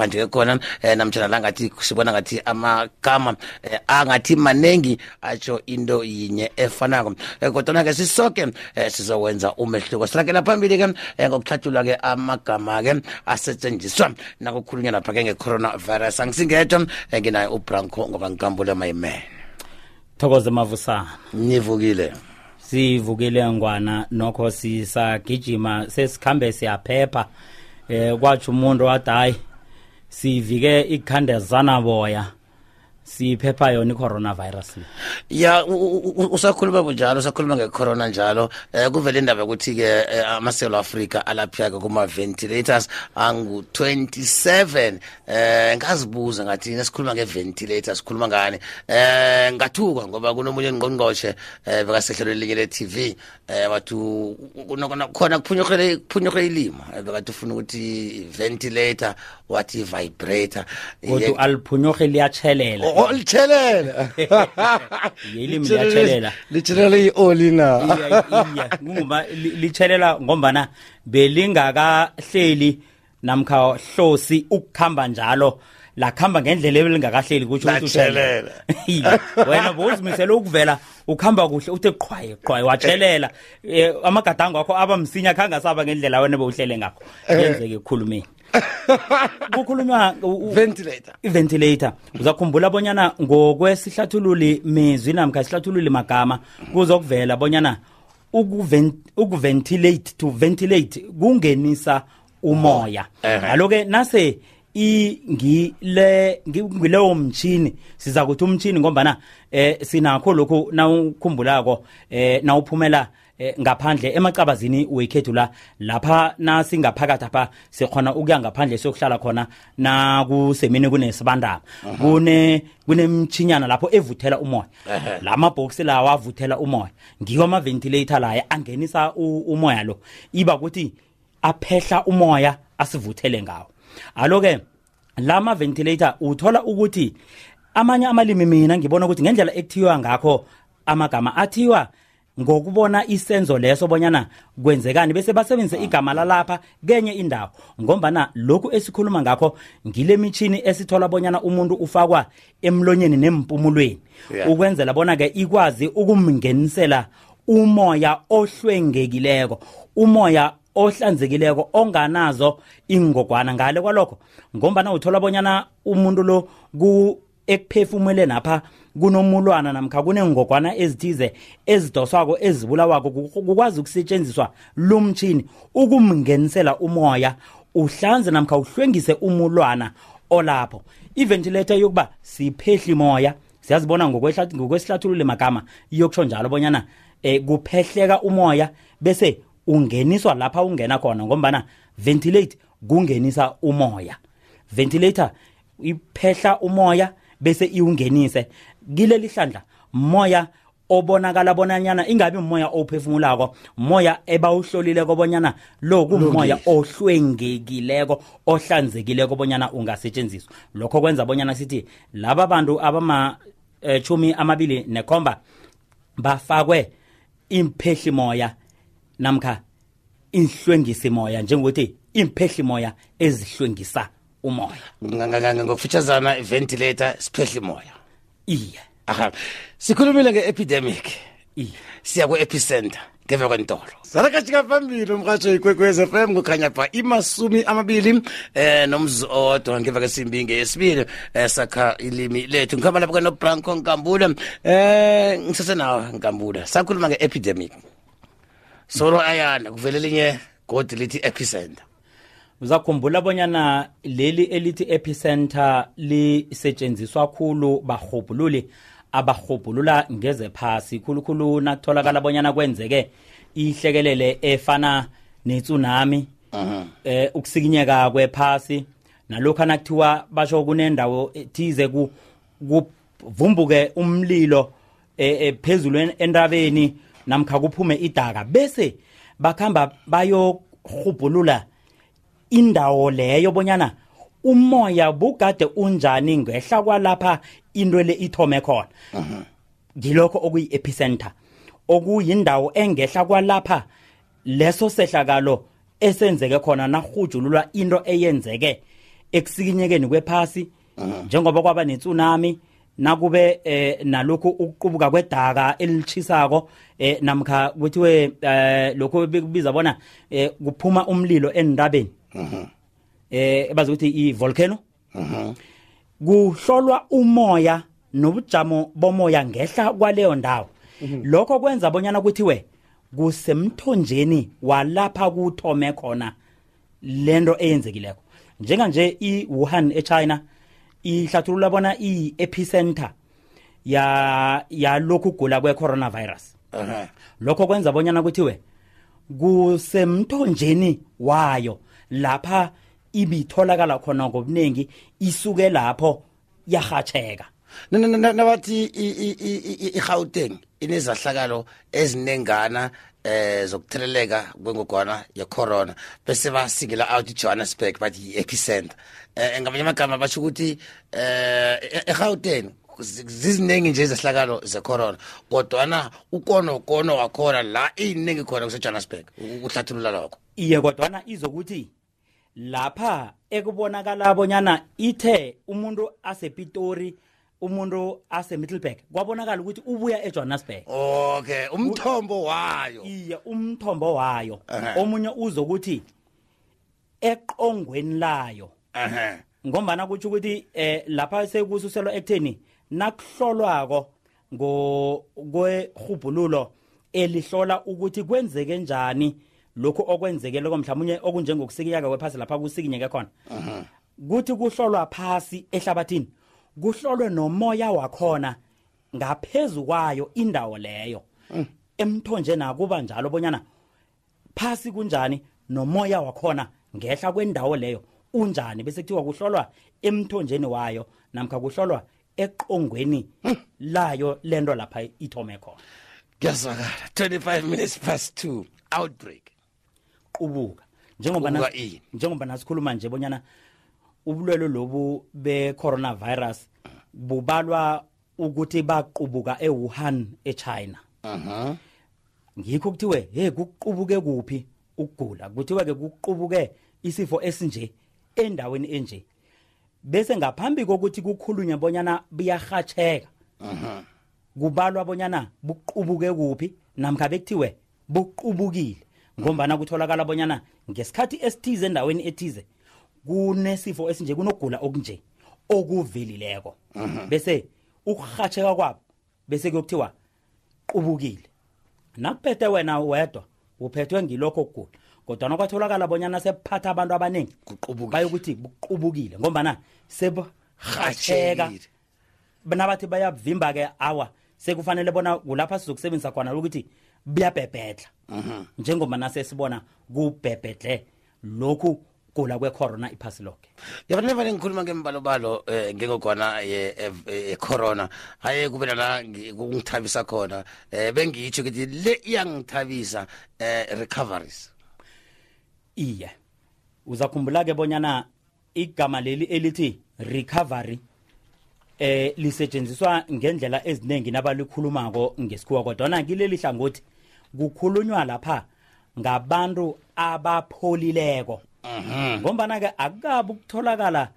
kuphandleke khona eh, namtshana la ngathi sibona ngathi amagama eh, angathi manengi atsho into yinye efanako. Eh, kodwana-ke sisoke eh, sizowenza umehluko. Silakela phambili-ke eh, ngokuhlathulwa-ke amagama-ke asetshenziswa nakukhulunywa lapha-ke nge-coronavirus. Angisingedwa eh, nginaye ubranco ngoba ngikambule mayimene thokoze mavusana. Nivukile. Sivukile ngwana. Nokho sisagijima sesikhambe siyaphepha. Eh kwathi umuntu wathi hayi sivike ikhandezana boya. Siphepha yona i-coronavirus ya u- u- u- usakhuluma bunjalo usakhuluma nge-corona njalo. Um kuvele indaba yokuthi-ke eh, amasewula afrika alaphiyake kuma-ventilators? Angu-27 um ngazibuza ngathi nesikhuluma nge-ventilator sikhuluma ngani? Um ngathuka ngoba kunomunye ngqongqoshe um bekasehlelo elinye le-tv um wathi u- u- khona kuphunyurhele kuphunyurhe ilimo eh, bekathi ufuna ukuthi ventilator wathi vibrator kodwa aliphunyurhe liyatshelela Litshelela Yilimi liyatshelela. litshelela i-oli na. Kungoba li- litshelela ngombana belingakahleli namkha hlosi ukukhamba njalo lakhamba ngendlela ebelingakahleli kutsho. Iya. wena bowuzimisele ukuvela ukhamba kuhle uthe qhwaye qhwaye watshelela Eh, amagadango akho aba msinya khange asaba ngendlela wena bewuhlele ngakho yenzeke ekhulumeni u- ventilator. I-ventilator. Uzakhumbula bonyana ngokwesihlathululi mizwi namkha sihlathululi magama kuzokuvela bonyana ukuven- ukuventilate to ventilate kungenisa umoya. Alo-ke nase ingile ngi- ngileyo mtshini siza kuthi umtshini ngombana eh sinakho lokhu nawukhumbulako eh nawuphumela ngaphandle emacabazini wekhethu la lapha nasingaphakathi apha sikhona ukuya ngaphandle siyokuhlala khona nakusemini kunesibandaba. Kune kunemtshinyana lapho evuthela umoya. La mabhokisi lawa avuthela umoya. Ngiwo ama-ventilator laya angenisa umoya lo. Iba kuthi aphehla umoya asivuthele ngawo. Alo-ke la ma-ventilator uthola ukuthi amanye amalimi mina ngibona ukuthi ngendlela ekuthiwa ngakho amagama athiwa ngokubona isenzo leso bonyana kwenzekani bese basebenzise igama lalapha kenye indawo. Ngombana lokhu esikhuluma ngakho ngile mitshini esithola bonyana umuntu ufakwa emlonyeni nempumulweni ukwenzela bona-ke ikwazi ukumngenisela umoya ohlwengekileko umoya ohlanzekileko onganazo ingogwana ngale kwalokho. Ngombana uthola bonyana umuntu lo ku ekuphefumuleni apha kunomulwana namkha kunengogwana ezithize ezidoswako ezibulawako ku- kukwazi ukusetshenziswa lo mtshini ukumngenisela umoya. Uhlanze namkha uhlwengise umulwana olapho. Iventilator yokuba siphehla imoya siyazibona ngokwehla- ngokwesihlathulule magama iyokusho njalo bonyana eh kuphehleka umoya bese ungeniswa lapha ungena khona ngombana ventilate kungenisa umoya. Ventilator iphehla umoya bese iwungenise. Kileli hlandla moya obonakala bonanyana ingabi umoya ophefumulako moya ebawuhlolileko bonyana lo kumoya ohlwengekileko ohlanzekileko bonyana ungasetshenziswa lokho kwenza bonyana sithi laba bantu abama eh, chumi amabili nekhomba bafakwe imphehli moya namkha inhlwengisi moya njengokuthi imphehli moya ezihlwengisa umoya. Ngokufitshazana i-ventilator siphehla imoya iye. Aha. Sikhulumile nge-epidemic iye. Siya ku-epicenter ngeve kwentolo salakajika phambili umrhatsho ikwekwez f m kukhanya pha imasumi amabili eh nomzu owodwa ngeva kesimbi ngeyesibili eh sakha ilimi lethu. Ngikhamba lapha kanobranco nkambule eh ngisasenawe nkambule. Sakhuluma nge-epidemic. Solo ayana kuvele linye godi lithi epicenter. Uzakhumbula bonyana leli elithi epicenter lisetshenziswa khulu bahobhululi abahobhulula ngeze phasi. Khulukhulu nakutholakala bonyana kwenzeke ihlekelele efana netsunami eh ukusikinyeka kwephasi nalokho nakuthiwa basho kunendawo ethize ku kuvumbuke umlilo eh, eh, en- entabeni namkha kuphume idaka. Bese bakhamba bayohubhulula indawo leyo bonyana umoya bugade unjani ngehla kwalapha into le ithome khona. Ngilokho okuyi-epicenter. Okuyindawo engehla kwalapha leso sehlakalo esenzeke khona nahujululwa into eyenzeke ekusikinyekeni kwephasi njengoba kwaba netsunami nakube eh nalokhu ukuqubuka kwedaka elitshisako eh namkha kuthiwe eh lokho bekubiza bona eh kuphuma umlilo entabeni eh ebazi ukuthi i volcano kuhlolwa umoya nobujamo bomoya ngehla kwaleyo ndawo. Lokho kwenza bonyana kuthiwe kusemthonjeni walapha kuthome khona lento eyenzekileko. Njenganje i-Wuhan eChina ihlathulula bona i-epicenter ya yalokhu kugula kwe-coronavirus. Lokho kwenza bonyana kuthiwe kusemthonjeni wayo lapha ibitholakala khona ngobuningi isuke lapho yahatsheka Na- na- na- nabathi i-Gauteng inezahlakalo ezinengana eh zokutheleleka kwengogwana ye-corona bese basingela out ijohannesburg bathi yi-epicenter. Um ngamanye amagama basho ukuthi um egauteng ziziningi nje izehlakalo ze-corona kodwana ukonokono wakhona la iyiningi khona kusejohannesburg ukuhlathulula lokho. Iye kodwana izokuthi lapha ekubonakala bonyana ithe umuntu asepitori umuntu ase-middleburg kwabonakala ukuthi ubuya ejohannesburg okay umthombo wayo. Iye umthombo wayo. Omunye uzokuthi eqongweni layo. Ngombana kutsho ukuthi eh lapha sekususelwa ekutheni nakuhlolwako kwehubhululo elihlola ukuthi kwenzeke njani lokhu okwenzekeleko mhlawumnye okunjengokusikiyaka kwephasi lapha kusikinyeke khona. Kuthi kuhlolwa phasi ehlabathini kuhlolwe nomoya wakhona ngaphezu kwayo indawo leyo. Emthonje nakuba njalo bonyana phasi kunjani nomoya wakhona ngehla kwendawo leyo. Unjani? Bese kuthiwa kuhlolwa emthonjeni wayo namkha kuhlolwa eqongweni layo lento lapha ithome khona. Kuyazwakala. 25 minutes past 2 outbreak. Qubuka njengoba njengoba nasikhuluma nje bonyana ubulwelo lobu be-coronavirus bubalwa ukuthi baqubuka e-wuhan echina. Ngikho kuthiwe hey kuqubuke kuphi ukugula? Kuthiwe-ke kuqubuke isifo esinje endaweni enje. Bese ngaphambi kokuthi kukhulunywe bonyana buyahatsheka kubalwa bonyana buqubuke kuphi namkha bekuthiwe buqubukile ngombana kutholakala bonyana ngesikhathi esithize endaweni ethize kunesifo esinje kunokugula okunje okuvelileko. Bese ukuhatsheka kwabo bese kuyokuthiwa qubukile. Nakuphethe wena wedwa uphethwe ngilokho kugula kodwa kwatholakala bonyana sephatha abantu abaningi bayokuthi buqubukile ngombana sebuhatsheka Hatshekile. nabathi bayavimba ke awa sekufanele bona kulapha sizokusebenzisa khona ukuthi buyabhebhedla njengoba nasesibona kubhebhedle lokhu gula kwe-corona iphasi lonke yafanele vane ngikhuluma ngembalobalo um ngengogwana ye-corona haye kube nala ngi- kungithabisa khona. Um bengitsho ukuthi le iyangithabisa um recoveries. Iye uzakhumbula ke bonyana igama leli elithi recovery eh lisetshenziswa ngendlela eziningi nabalikhulumako ngesikhuwa kodwa kileli hlangothi kukhulunywa lapha ngabantu abapholileko. Ngombana ke akukabi ukutholakala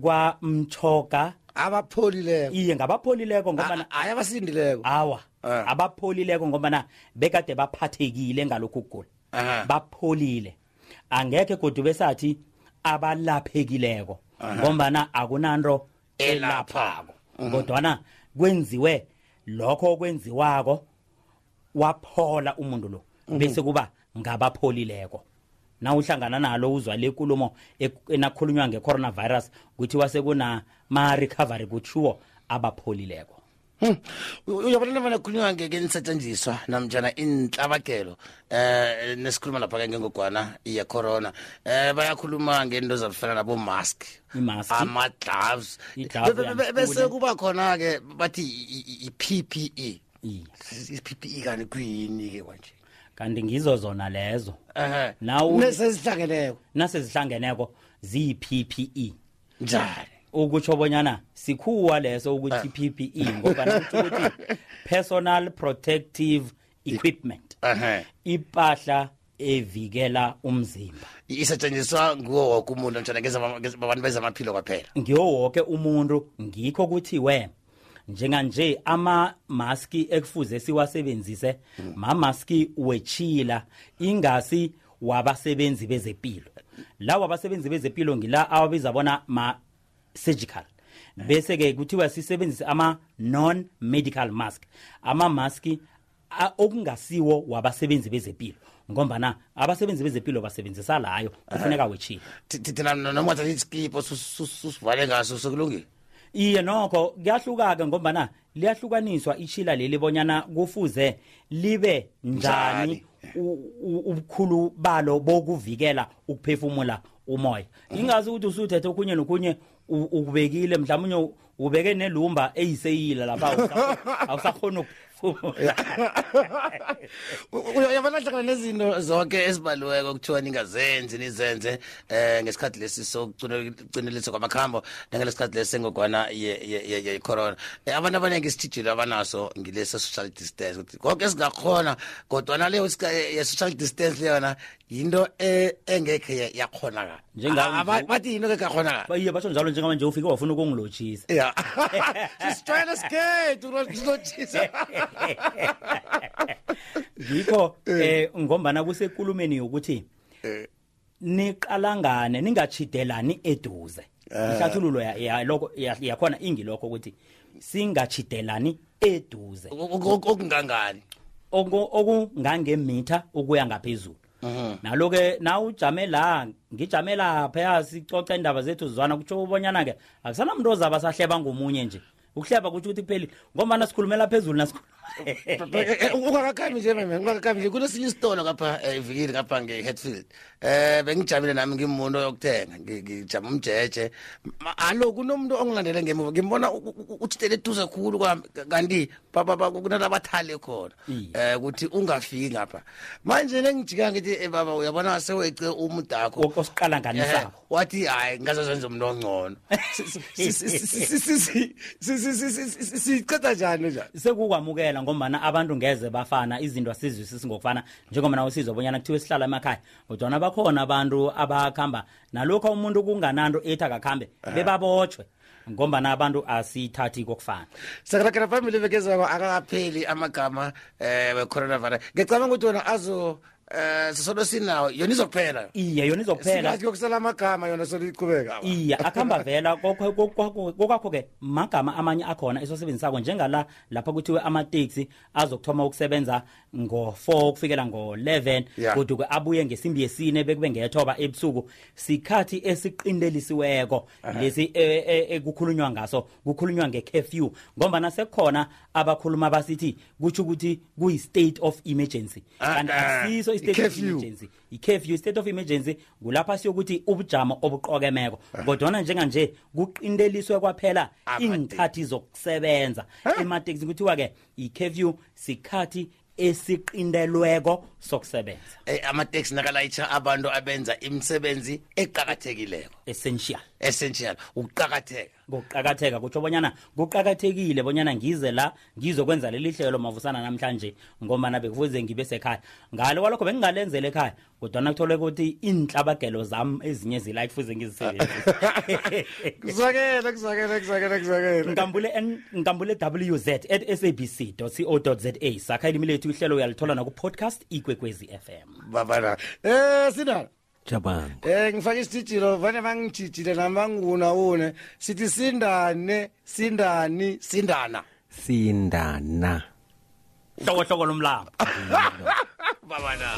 kwamchoga abapholileko. Iye ngabapholileko ngombana hayi abasindileko awa Eh. abapholileko ngombana bekade baphathekile ngalokhu kugula Aha. bapholile. Angekhe kodwa besathi abalaphekileko ngombana akunanto elaphako. Kodwana kwenziwe lokho okwenziwako. Waphola umuntu lo bese kuba ngabapholileko na uhlangana nalo uzwa lekulumo ek- enakhulunywa nge-coronavirus kuthiwa sekunama-recovery kutshiwo abapholileko Hmm. uyabona vane khulunywa ngenisetshenziswa namtshana inhlabakelo eh nesikhuluma lapha-ke ngengogwana ye-corona eh bayakhuluma ngento zafana nabo-mask Imask. ama-gloves I-glove Be- be- be- bese yamkhulu. kuba khona-ke bathi i- i- i-ppe Iye. I-ppe kani kuyini-ke kwanje? Kanti ngizo zona lezo. Nesezihlangeneko nasezihlangeneko. Ziyi-ppe njani? Ukutsho bonyana sikhuwa leso ukuthi ppe ngoba nakutsho ukuthi personal protective equipment. Ehe. Impahla evikela umzimba. Isetshenziswa nguwo wonke umuntu njalo abantu bezamaphilo kwaphela. Ngiwo wonke umuntu ngikho kuthiwe njenganje amamaski ekufuze siwasebenzise mamaski wechila ingasi wabasebenzi bezempilo lawo abasebenzi bezempilo ngila awabiza bona ma-surgical. Eh. Bese-ke kuthiwa sisebenzise ama-non-medical mask. Amamaski okungasiwo wabasebenzi bezempilo ngombana abasebenzi bezempilo basebenzisa layo kufuneka eh. wechile. Thina noma thatha isikipho susivale ngaso sekulungile iye nokho kuyahluka-ke ngombana liyahlukaniswa ichila leli bonyana kufuze libe njani ubukhulu balo bokuvikela ukuphefumula umoya. Ingazi ukuthi usuthethe okunye nokunye ukubekile mhlawumbe ubeke nelumba eyiseyila lapha awusa- awusakhoni ukuphefumula uyabona hlangana nezinto zonke ezibaliweko kuthiwa ningazenzi nizenze eh ngesikhathi lesi sokucinelisa kwamakhambo nangalesikhathi lesi sengogwana ye-corona Eh, abantu abaningi isithijilo abanaso ngilesi social distance ukuthi konke esingakhona kodwana leyo sika- ye-social distance leyona yinto e- engekhe ya- yakhonakala Njengayo Ah, aba- nje- bathi yinto engekhe yakhonakala iye basho njalo njengamanje ufike wafuna ukungilotshisa ya sisijwayele sikhethu silotshisa ngikho eh. ngombana kusekulumeni ukuthi Eh. niqalangane ningachidelani eduze. Ihlathululo ya- yalokho ya- yakhona ingilokho ukuthi singachidelani eduze. Okungangani? Oku- okungangemitha ukuya ngaphezulu. Nalo-ke na ujame la ngijame lapha sicoca indaba zethu zizwana kutsho ubonyana ke akusanamntu ozaba sahleba ngomunye nje. Ukuhleba kutsho ukuthi kupheli ngombana sikhulumela phezulu nasikhuluma ungakakhambi nje meme ungakakhambi nje kunesinye isitolo ngapha eh, evikini ngapha nge-hetfield um bengijamile nami ngimuntu oyokuthenga ngi- ngijama umjeje Ma- alo kunomuntu ongilandele ngemuva ngimbona u- u- u- uthitele eduze khulu kwami kanti ba- ba- ba- kunalabathale khona Iye. um ukuthi ungafiki ngapha manje nengijika ngithi "Eh, baba uyabona sewece umudakho O- osiqalanganisako Eh, wathi hayi ngazozenza umuntu ongcono siceda njani njani sekukwamukela ngombana abantu ngeze bafana izinto asizwisisi ngokufana. Njengoba nawe sizwa bonyana kuthiwe sihlala emakhaya kodwana bakhona abantu abakhamba nalokhu umuntu kungananto ethi akakhambe bebabotshwe ngombana abantu asithathi kokufana. Sakalakela phambili bekezako akakapheli amagama eh we-coronavirus. Ngicabanga ukuthi wona azo eh sisolo sinawo yona izokuphela. Iye yona izokuphela. Singathi yokusala amagama yona soliqhubeka iya akuhamba vela kokakho-ke magama amanye akhona esiwasebenzisako njengala lapha kuthiwe amateksi azokuthoma ukusebenza ngo-4 kufikela ngo-11 Yeah. kodwa-ke abuye ngesimbi yesine bekube ngethoba ebusuku. Sikhathi esiqindelisiweko lesi eh, eh, ekukhulunywa ngaso kukhulunywa nge-curfew. Ngombana sekukhona abakhuluma basithi kutsho ukuthi kuyi-state of emergency. Ah, kanti ah, asiso i-state of emergency. I-curfew state of emergency kulapha siyokuthi ubujamo obuqokemeko. Kodwana njenganje kuqindeliswe kwaphela iinkhathi zokusebenza. Emateksi kuthiwa-ke i-curfew sikhathi esiqindelweko sokusebenza. Eh amateksi nakalayitsha abantu abenza imisebenzi eqakathekileko. Essential. Essential. Ukuqakatheka. Ngokuqakatheka kutsho bonyana kuqakathekile bonyana ngize la ngizokwenza leli hlelo mavusana namhlanje ngomana bekufuze ngibe sekhaya. Ngalo kwalokho bengingalenzela ekhaya kodwana kuthole ukuthi inhlabagelo zami ezinye zila kufuze ngizisebenzise. Kuzwakele kuzwakele kuzwakele kuzwakele. Nkambule N- nkambule wz at sabc co za sakha ilimi lethu ihlelo uyalithola nakupodcast ikwekwezi fm babana eh sinalo Jabang. Eh ngifake isithijilo vane bangijijile namanguna sithi sindane sindani sindana Sindana. hlokohloko lomlambo babana